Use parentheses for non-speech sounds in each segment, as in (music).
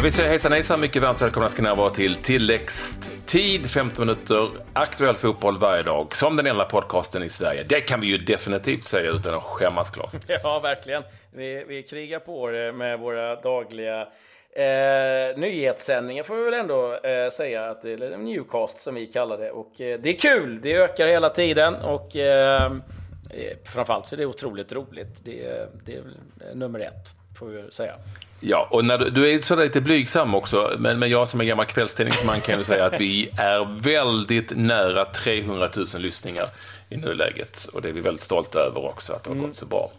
Jag vill säga hejsan hejsan, mycket varmt välkomna ska ni vara till tilläggstid, 15 minuter aktuell fotboll varje dag, som den enda podcasten i Sverige. Det kan vi ju definitivt säga utan att skämmas, Claes. (laughs) Ja, verkligen. Vi, vi krigar på det med våra dagliga eh, nyhetssändningar, får vi väl ändå eh, säga, att det är Newcast som vi kallar det. Och eh, det är kul, det ökar hela tiden och eh, eh framförallt så är det otroligt roligt. Det, det är nummer ett, får vi säga. Ja, och när du, du är sådär lite blygsam också, men, men jag som är gammal kvällstidningsman kan ju säga att vi är väldigt nära 300 000 lyssningar i nuläget. Och det är vi väldigt stolta över också, att det har mm. gått så bra.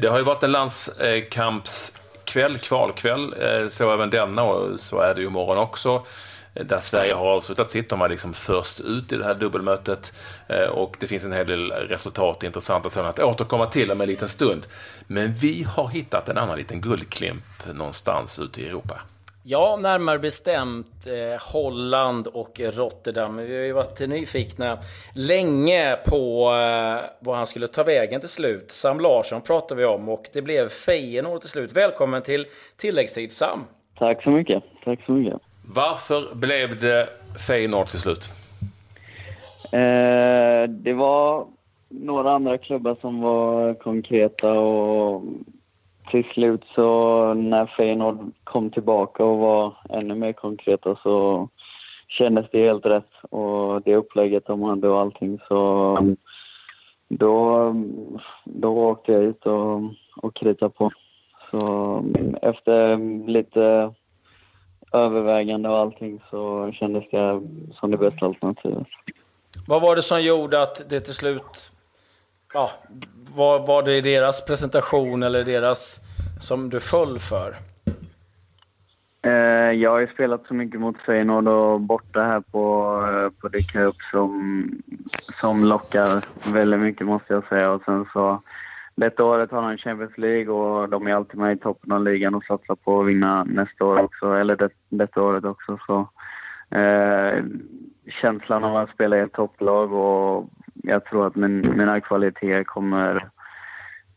Det har ju varit en landskampskväll, kvalkväll, eh, så även denna och så är det ju imorgon också där Sverige har avslutat sitt. De var liksom först ut i det här dubbelmötet eh, och det finns en hel del resultat, intressanta sådana, att återkomma till om en liten stund. Men vi har hittat en annan liten guldklimp någonstans ute i Europa. Ja, närmare bestämt eh, Holland och Rotterdam. Vi har ju varit nyfikna länge på eh, vad han skulle ta vägen till slut. Sam Larsson pratade vi om och det blev Feyenoord till slut. Välkommen till tilläggstid Sam! Tack så mycket, tack så mycket. Varför blev det Feyenoord till slut? Eh, det var några andra klubbar som var konkreta och till slut så när Feyenoord kom tillbaka och var ännu mer konkreta så kändes det helt rätt och det upplägget de hade och allting så då, då åkte jag ut och, och kritade på. Så mm, efter lite övervägande och allting så kändes det som det bästa alternativet. Vad var det som gjorde att det till slut... Ja, var, var det deras presentation eller deras som du föll för? Eh, jag har ju spelat så mycket mot Feyenoord och borta här på, eh, på The Cup som, som lockar väldigt mycket måste jag säga. Och sen så detta året har de Champions League och de är alltid med i toppen av ligan och satsar på att vinna nästa år också, eller det, detta året också. Så, eh, känslan av att spela i ett topplag och jag tror att min, mina kvaliteter kommer,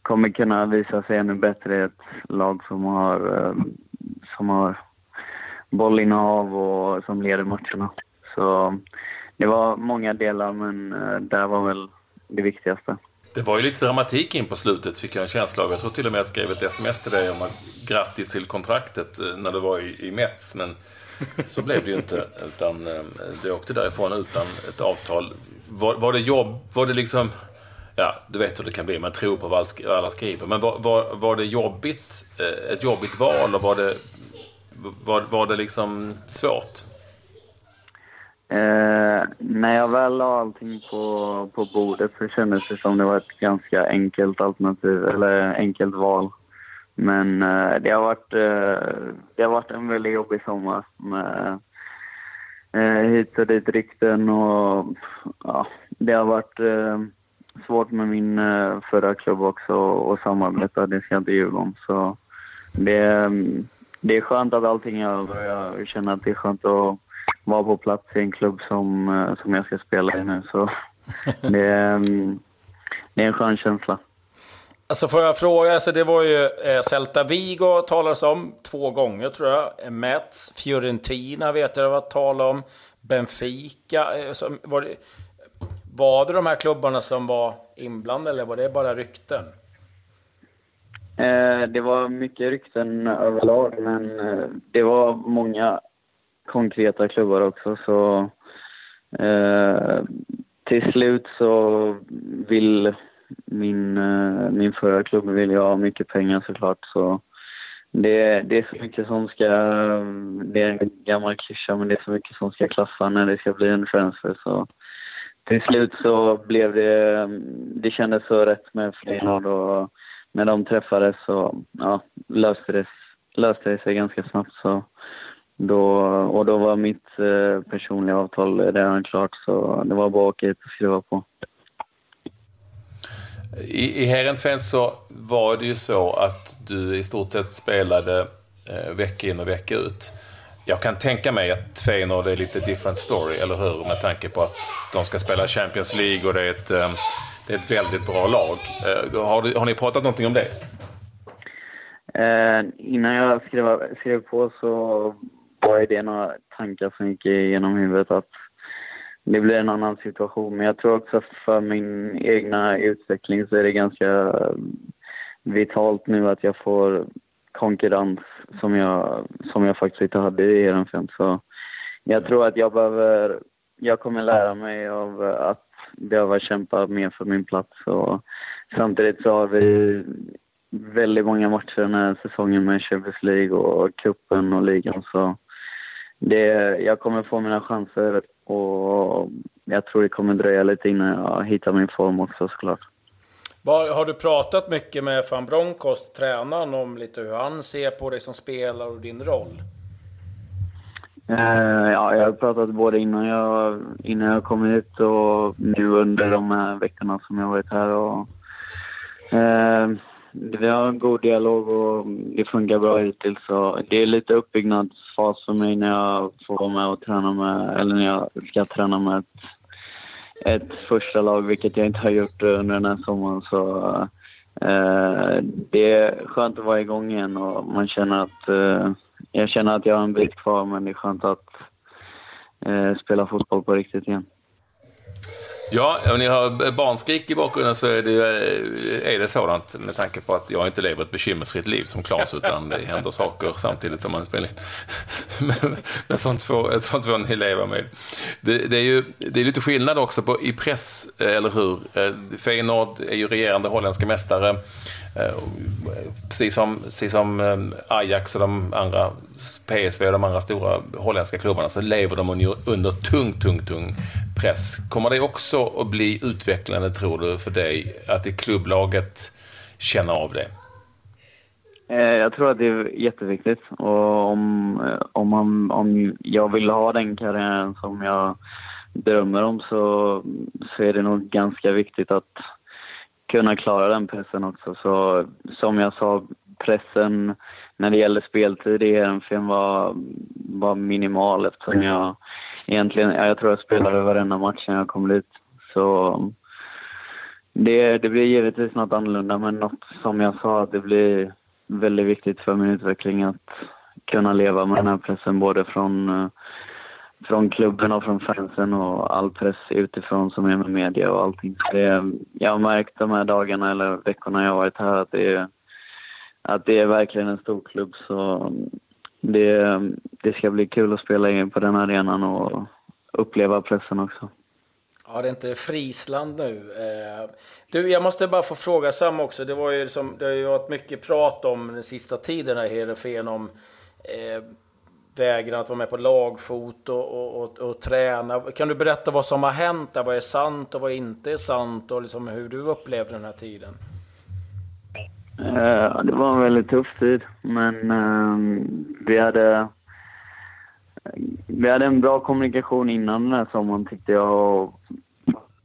kommer kunna visa sig ännu bättre i ett lag som har, eh, som har bollinnehav och som leder matcherna. Så det var många delar men eh, det var väl det viktigaste. Det var ju lite dramatik in på slutet fick jag en känsla av. Jag tror till och med jag skrev ett sms till dig om att grattis till kontraktet eh, när du var i, i Mets. Men så blev det ju inte. (laughs) Utan eh, du åkte därifrån utan ett avtal. Var, var det jobb? Var det liksom... Ja, du vet hur det kan bli. Man tror på vad alla skriver. Men var, var, var det jobbigt? Eh, ett jobbigt val? Och var det, var, var det liksom svårt? Eh, när jag väl la allting på, på bordet så kändes det som det var ett ganska enkelt alternativ, eller enkelt val. Men eh, det, har varit, eh, det har varit en väldigt jobbig sommar med eh, hit och dit rykten och ja, det har varit eh, svårt med min eh, förra klubb också att samarbeta, det ska jag inte ljuga om. Så det, mm, det är skönt att allting är över. Jag känner att det är skönt att vara på plats i en klubb som, eh, som jag ska spela i nu. Så (laughs) det, är, mm, det är en skön känsla. Alltså får jag fråga, alltså det var ju eh, Celta Vigo talades om två gånger tror jag. Mets, Fiorentina vet jag det var tal om. Benfica. Eh, var, det, var det de här klubbarna som var inblandade eller var det bara rykten? det var mycket rykten överlag, men det var många konkreta klubbar också. Så eh, till slut så vill min, eh, min förra klubb vill jag ha mycket pengar såklart. Så det, det är så mycket som ska, det är en gammal klyscha, men det är så mycket som ska klaffa när det ska bli en transfer. Så till slut så blev det, det kändes så rätt med Feyenoord och när de träffades så ja, löste, det, löste det sig ganska snabbt. Så då, och då var mitt eh, personliga avtal redan klart så det var bara att åka hit och skriva på. I, i Heerenveen så var det ju så att du i stort sett spelade eh, vecka in och vecka ut. Jag kan tänka mig att Feyenoord är lite different story, eller hur? Med tanke på att de ska spela Champions League och det är ett, eh, det är ett väldigt bra lag. Eh, har, du, har ni pratat någonting om det? Eh, innan jag skrev, skrev på så var det några tankar som gick igenom huvudet att det blir en annan situation. Men jag tror också för min egna utveckling så är det ganska vitalt nu att jag får konkurrens som jag, som jag faktiskt inte hade i Ehrenfeld. Så jag tror att jag behöver, jag kommer lära mig av att behöva kämpa mer för min plats. Och samtidigt så har vi väldigt många matcher den här säsongen med Champions League och cupen och ligan. Så det, jag kommer få mina chanser och jag tror det kommer dröja lite innan jag hittar min form också såklart. Har du pratat mycket med van Bronckhorst, tränaren, om lite hur han ser på dig som spelare och din roll? Uh, ja, jag har pratat både innan jag, innan jag kom hit och nu under de här veckorna som jag varit här. Och, uh, vi har en god dialog och det funkar bra hittills. Så det är lite uppbyggnadsfas för mig när jag får vara med och träna med, eller när jag ska träna med ett, ett första lag, vilket jag inte har gjort eh, under den här sommaren. Så eh, det är skönt att vara igång igen och man känner att eh, jag känner att jag har en bit kvar, men det är skönt att eh, spela fotboll på riktigt igen. Ja, om ni har barnskrik i bakgrunden så är det, eh, är det sådant med tanke på att jag inte lever ett bekymmersfritt liv som Claes utan det händer saker samtidigt som man spelar in. (laughs) Men, men sånt, får, sånt får ni leva med. Det, det, är ju det är lite skillnad också på, i press, eh, eller hur? Eh, Feyenoord är ju regerande holländska mästare. Precis som, precis som Ajax och de andra PSV och de andra stora holländska klubbarna så lever de under tung, tung, tung press. Kommer det också att bli utvecklande, tror du, för dig att i klubblaget känna av det? Eh, jag tror att det är jätteviktigt. Och om, eh, om, man, om jag vill ha den karriären som jag drömmer om så, så är det nog ganska viktigt att kunna klara den pressen också. Så som jag sa, pressen när det gäller speltid i Ehrenfen var, var minimal eftersom jag egentligen, jag tror jag spelade varenda match när jag kom dit. Så det, det blir givetvis något annorlunda men något som jag sa att det blir väldigt viktigt för min utveckling att kunna leva med den här pressen både från, från klubben och från fansen och all press utifrån som är med media och allting. Det, jag har märkt de här dagarna eller veckorna jag har varit här att det är att det är verkligen en stor klubb. Så det, det ska bli kul att spela in på den arenan och uppleva pressen också. Ja, det är inte Frisland nu. Eh, du, jag måste bara få fråga Sam också. Det, var ju liksom, det har ju varit mycket prat om den sista tiden här, i Heerenveen, om eh, vägran att vara med på lagfot och, och, och, och, träna. Kan du berätta vad som har hänt där? Vad är sant och vad inte är sant? Och liksom hur du upplevde den här tiden? Eh, det var en väldigt tuff tid, men ehm, vi hade vi hade en bra kommunikation innan den här sommaren tyckte jag. Och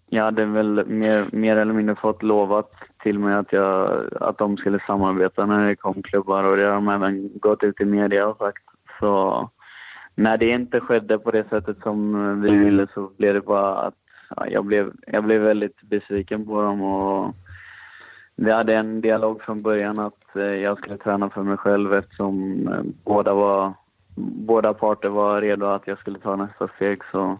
jag hade väl mer, mer eller mindre fått lovat till mig att, jag, att de skulle samarbeta när det kom klubbar och det har de även gått ut i media och sagt. Så när det inte skedde på det sättet som vi ville så blev det bara att ja, jag, blev, jag blev väldigt besviken på dem och vi hade en dialog från början att eh, jag skulle träna för mig själv eftersom eh, båda, var, båda parter var redo att jag skulle ta nästa steg. Så,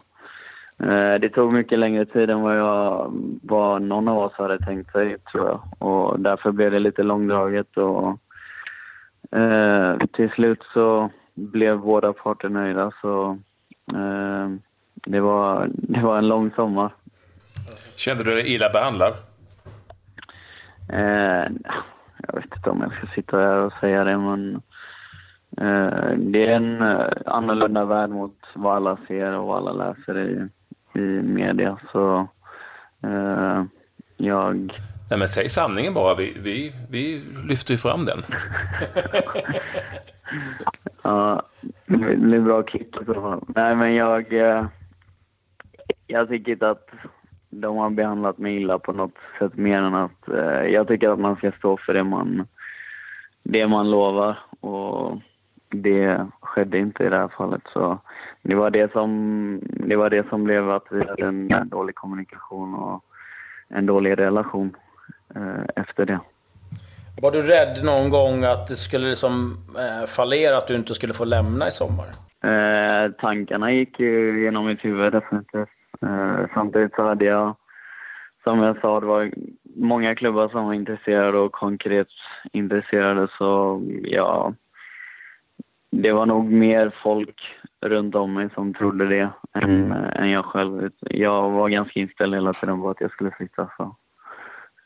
eh, det tog mycket längre tid än vad, jag, vad någon av oss hade tänkt sig, tror jag. Och därför blev det lite långdraget. Och, eh, till slut så blev båda parter nöjda. Så, eh, det, var, det var en lång sommar. Kände du dig illa behandlad? Eh, jag vet inte om jag ska sitta här och säga det, men det är en eh, annorlunda värld mot vad alla ser och vad alla läser i, i media. Så eh, jag... Nej, men säg sanningen bara. Vi, vi, vi lyfter ju fram den. (laughs) ja, det blir bra klipp i så fall. Nej, men jag... Eh, jag tycker inte att de har behandlat mig illa på något sätt mer än att eh, jag tycker att man ska stå för det man, det man lovar. Och det skedde inte i det här fallet. Så det var det som, det var det som blev att vi hade en dålig kommunikation och en dålig relation eh, efter det. Var du rädd någon gång att det skulle liksom, eh, fallera, att du inte skulle få lämna i sommar? Eh, tankarna gick ju genom mitt huvud definitivt. Eh, samtidigt så hade jag, som jag sa, det var många klubbar som var intresserade och konkret intresserade så ja, det var nog mer folk runt om mig som trodde det än, än jag själv. Jag var ganska inställd hela tiden på att jag skulle flytta. Så.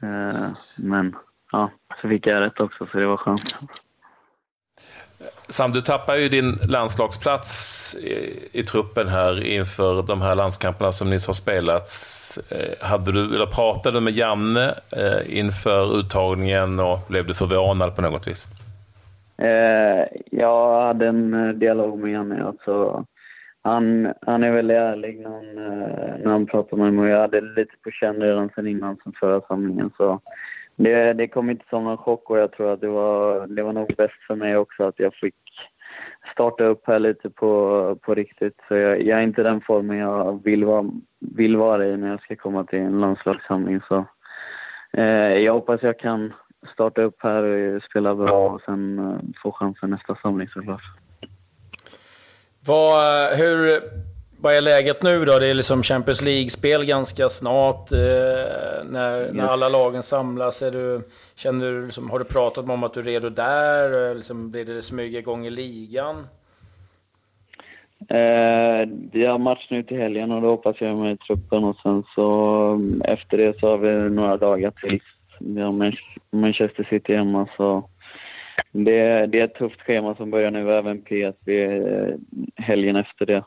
Eh, men ja, så fick jag rätt också, så det var skönt. Sam, du tappar ju din landslagsplats i, i, truppen här inför de här landskamperna som nyss har spelats. Eh, hade du, eller pratade du med Janne eh, inför uttagningen och blev du förvånad på något vis? Eh, jag hade en eh, dialog med Janne. Alltså, han, han är väldigt ärlig när han, eh, när han pratar med mig. Jag hade lite på känn redan sen innan sen förra samlingen. Så det, det kom inte som någon chock och jag tror att det var, det var nog bäst för mig också att jag fick starta upp här lite på, på riktigt. Så jag, jag är inte den formen jag vill vara, vill vara i när jag ska komma till en landslagssamling. Så, eh, jag hoppas jag kan starta upp här och spela bra och sen eh, få chansen nästa samling såklart. Vad, hur, vad är läget nu då? Det är liksom Champions League-spel ganska snart. Eh, när, när alla lagen samlas. Är du, känner du, liksom, har du pratat om att du är redo där? Liksom, blir det smyga igång i ligan? Eh, vi har match nu till helgen och då hoppas jag med i truppen och sen så efter det så har vi några dagar till. Vi har Manchester City hemma så det, det är ett tufft schema som börjar nu, även PSV helgen efter det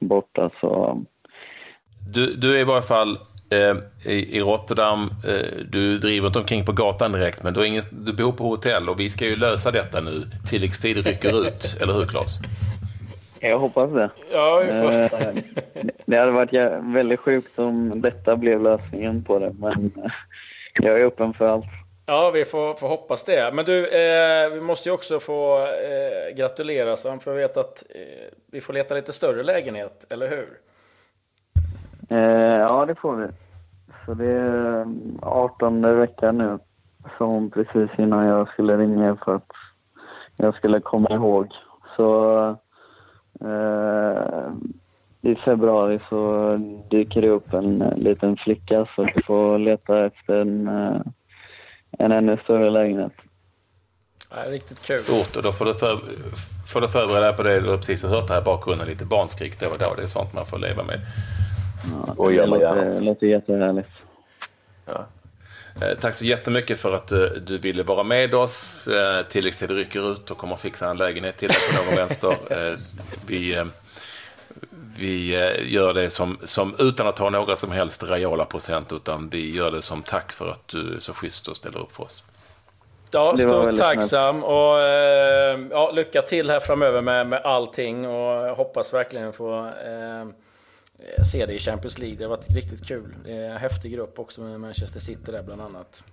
borta. Så. Du, du är i varje fall eh, i, i, Rotterdam. Eh, du driver inte omkring på gatan direkt, men du, ingen, du bor på hotell och vi ska ju lösa detta nu. Tilläggstid rycker ut, (laughs) eller hur Claes? Jag hoppas det. Ja, vi får. Eh, det hade varit väldigt sjukt om detta blev lösningen på det, men eh, jag är öppen för allt. Ja, vi får, får hoppas det. Men du, eh, vi måste ju också få eh, gratulera Sam, för jag vet att eh, vi får leta lite större lägenhet, eller hur? Eh, ja, det får vi. Så det är 18 veckan nu, som precis innan jag skulle ringa för att jag skulle komma ihåg. Så eh, i februari så dyker det upp en liten flicka så vi får leta efter en eh, en ännu större lägenhet. Ja, riktigt kul. Stort. Och då får du, för, får du förbereda dig på det. Du har precis hört här i bakgrunden, lite barnskrik då och då. Det är sånt man får leva med. Ja, och det låter, låter jättehärligt. Ja. Eh, tack så jättemycket för att du, du ville vara med oss. Eh, tilläggstid rycker ut och kommer fixa en lägenhet till dig på någon vänster. Eh, vi, vi eh, gör det som, som, utan att ha några som helst reala procent, utan vi gör det som tack för att du är så schysst och ställer upp för oss. Ja, stort tacksam och eh, ja, lycka till här framöver med, med allting och hoppas verkligen få eh, se dig i Champions League. Det har varit riktigt kul. Det är en häftig grupp också med Manchester City där bland annat.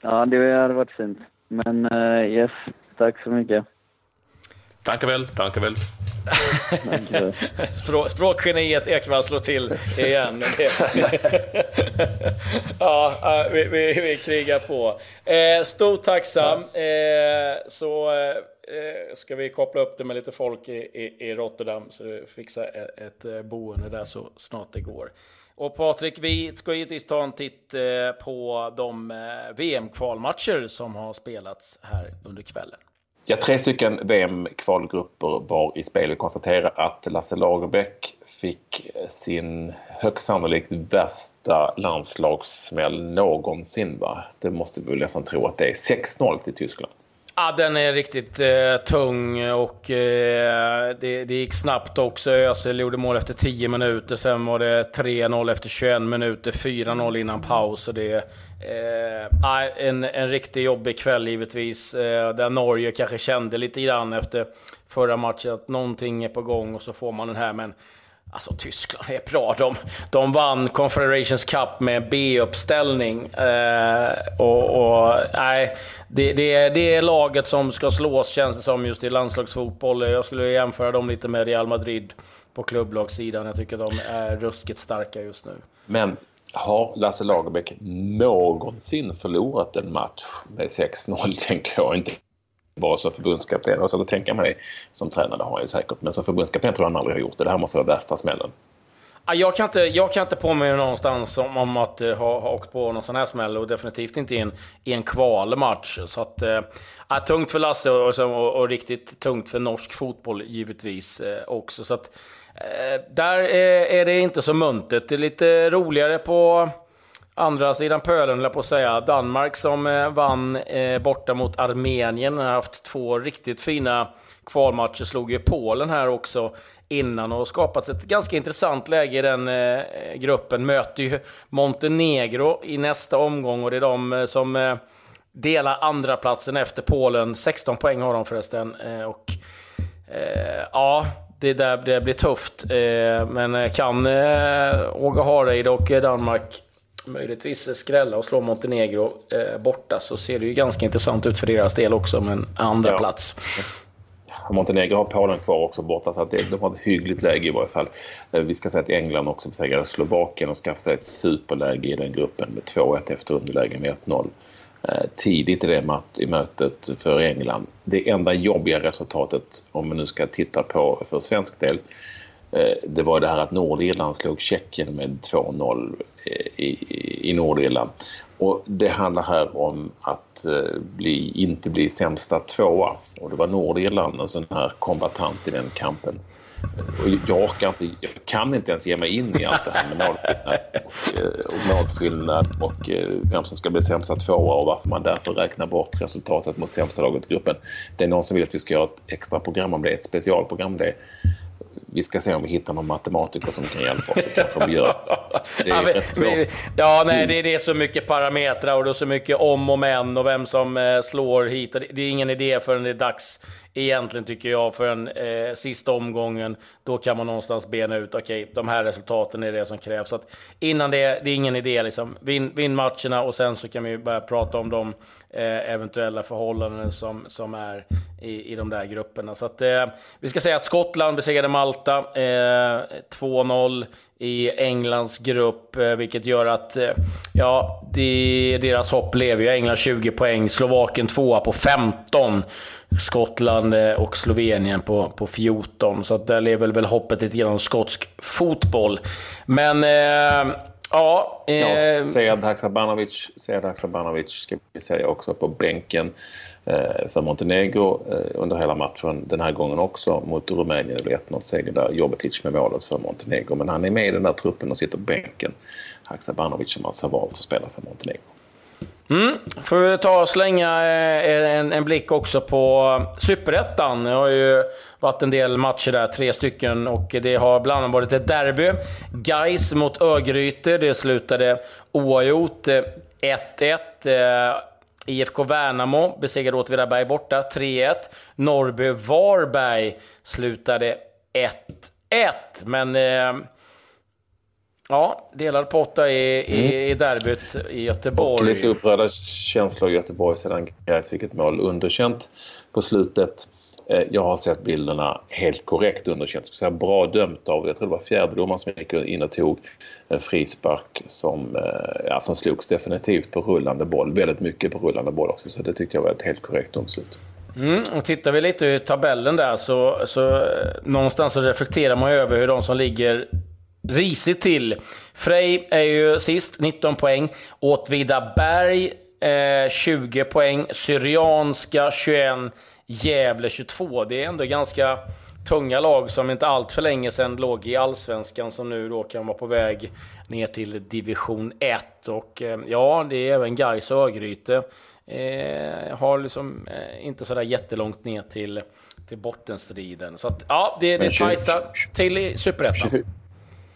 Ja, det hade varit fint. Men uh, yes, tack så mycket. Tackar väl, tackar väl. (laughs) Språk, språkgeniet Ekvall slår till igen. (laughs) ja, vi, vi, vi, krigar på. Eh, stort tacksam. Eh, så eh, ska vi koppla upp det med lite folk i, i, i Rotterdam så vi fixar ett, ett eh, boende där så snart det går. Och Patrik, vi ska givetvis ta en titt eh, på de eh, VM-kvalmatcher som har spelats här under kvällen. Ja, tre stycken VM-kvalgrupper var i spel. Vi konstaterar att Lasse Lagerbäck fick sin högst sannolikt värsta landslagssmäll någonsin. Va? Det måste vi väl nästan tro att det är. 6-0 till Tyskland. Ja, den är riktigt eh, tung och eh, det, det gick snabbt också. Özil gjorde mål efter 10 minuter. Sen var det 3-0 efter 21 minuter, 4-0 innan paus. Och det, eh, en, en riktigt jobbig kväll givetvis. Eh, där Norge kanske kände lite grann efter förra matchen att någonting är på gång och så får man den här. Men Alltså Tyskland är bra. De, de vann Confederations Cup med B-uppställning. Eh, och, och, nej, det, det, det är laget som ska slås känns det som just i landslagsfotboll. Jag skulle jämföra dem lite med Real Madrid på klubblagssidan. Jag tycker de är ruskigt starka just nu. Men har Lasse Lagerbäck någonsin förlorat en match med 6-0 (laughs) tänker jag inte vara som förbundskapten. Och så att tänker man det som tränare har han ju säkert. Men som förbundskapten tror jag han aldrig har gjort det. Det här måste vara värsta smällen. Jag kan inte, jag kan inte påminna någonstans om, om att eh, ha, ha åkt på någon sån här smäll och definitivt inte i en, i en kvalmatch. Så att, uh, tungt för Lasse och, och, och, riktigt tungt för norsk fotboll givetvis uh, också. Så att, där är, är, det inte så muntet. Det är lite roligare på andra sidan pölen, på att säga. Danmark som eh, vann eh, borta mot Armenien. Har haft två riktigt fina kvalmatcher. Slog ju Polen här också innan och skapat ett ganska intressant läge i den eh, gruppen. Möter ju Montenegro i nästa omgång och det är de eh, som delar andra platsen efter Polen. 16 poäng har de förresten. Och ja, det där det blir tufft. Men kan eh, Åge Hareide och Danmark möjligtvis skrälla och slå Montenegro borta så ser det ju ganska intressant ut för deras del också med en andra ja. plats. Montenegro har Polen kvar också borta så att det, de har ett hyggligt läge i varje fall. Eh, vi ska säga att England också besegrade Slovakien och skaffade sig ett superläge i den gruppen med 2-1 efter underläge med 1-0 eh, tidigt i det i mötet för England. Det enda jobbiga resultatet, om man nu ska titta på för svensk del, eh, det var det här att Nordirland slog Tjeckien med 2-0 Eh, i, i Nordirland. Och det handlar här om att eh, bli, inte bli sämsta tvåa. Och det var Nordirland, en sån här kombatant i den kampen. Och jag orkar inte, jag kan inte ens ge mig in i allt det här med målskillnad och, eh, och målskillnad och vem som ska bli sämsta tvåa och varför man därför räknar bort resultatet mot sämsta laget i gruppen. Det är någon som vill att vi ska göra ett extra program om det, ett specialprogram om det vi ska se om vi hittar någon matematiker som kan hjälpa oss. kanske vi gör. Det är ja, rätt svårt. Ja, nej, det, det är så mycket parametrar och det är så mycket om och men och vem som eh, slår hit. Det är ingen idé förrän det är dags egentligen tycker jag för den eh, sista omgången. Då kan man någonstans bena ut, okej, okay, de här resultaten är det som krävs. Så att innan det, det är ingen idé liksom. Vinn vin matcherna och sen så kan vi börja prata om de eh, eventuella förhållanden som, som är i, i de där grupperna. Så att, eh, vi ska säga att Skottland besegrade Malta eh, 2-0 i Englands grupp, eh, vilket gör att eh, ja, det, deras hopp lever ju. England 20 poäng, Slovakien 2 på 15. Skottland eh, och Slovenien på, på 14. Så att där lever väl hoppet lite grann om skotsk fotboll. Men eh, ja... Eh, ja Sead Haksabanovic, Sead Haksabanovic ska vi säga också på bänken Eh, för Montenegro eh, under hela matchen. Den här gången också mot Rumänien. Det blev 1-0 seger där. Jovetic med målet för Montenegro. Men han är med i den där truppen och sitter på bänken. Haksabanovic som alltså har valt att spela för Montenegro. Mm. Får vi ta och slänga eh, en, en blick också på Superettan. Det har ju varit en del matcher där, tre stycken, och det har bland annat varit ett derby. Geis mot Örgryte, det slutade oavgjort. 1-1. IFK Värnamo besegrade Åtvidaberg borta, 3-1. Norrby-Varberg slutade 1-1. Men... Eh, Ja, delad potta i, mm. i, i derbyt i Göteborg. Och lite upprörda känslor i Göteborg sedan Gais fick ett mål underkänt på slutet. Eh, jag har sett bilderna helt korrekt underkänt. Så här, bra dömt av, jag tror det var fjärdedomaren som gick in och tog en frispark som, eh, ja, som slogs definitivt på rullande boll. Väldigt mycket på rullande boll också, så det tyckte jag var ett helt korrekt domslut. Mm, och tittar vi lite i tabellen där så, så någonstans så reflekterar man över hur de som ligger risigt till. Frej är ju sist, 19 poäng. Åtvidaberg eh, 20 poäng. Syrianska 21. Gävle 22. Det är ändå ganska tunga lag som inte allt för länge sedan låg i Allsvenskan som nu då kan vara på väg ner till division 1. Och eh, ja, det är även Gais och Örgryte. Eh, har liksom eh, inte sådär jättelångt ner till, till bottenstriden. Så att, ja, det, det är tajta till i Superettan.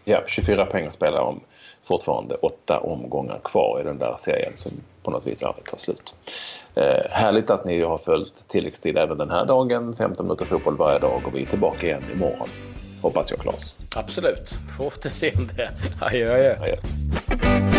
Ja, 24 poäng att spela om. Fortfarande åtta omgångar kvar i den där serien som på något vis aldrig tar slut. Eh, härligt att ni har följt tilläggstid även den här dagen. 15 minuter fotboll varje dag och vi är tillbaka igen imorgon. Hoppas jag Claes. Absolut. Får återseende. Adjö, adjö. adjö.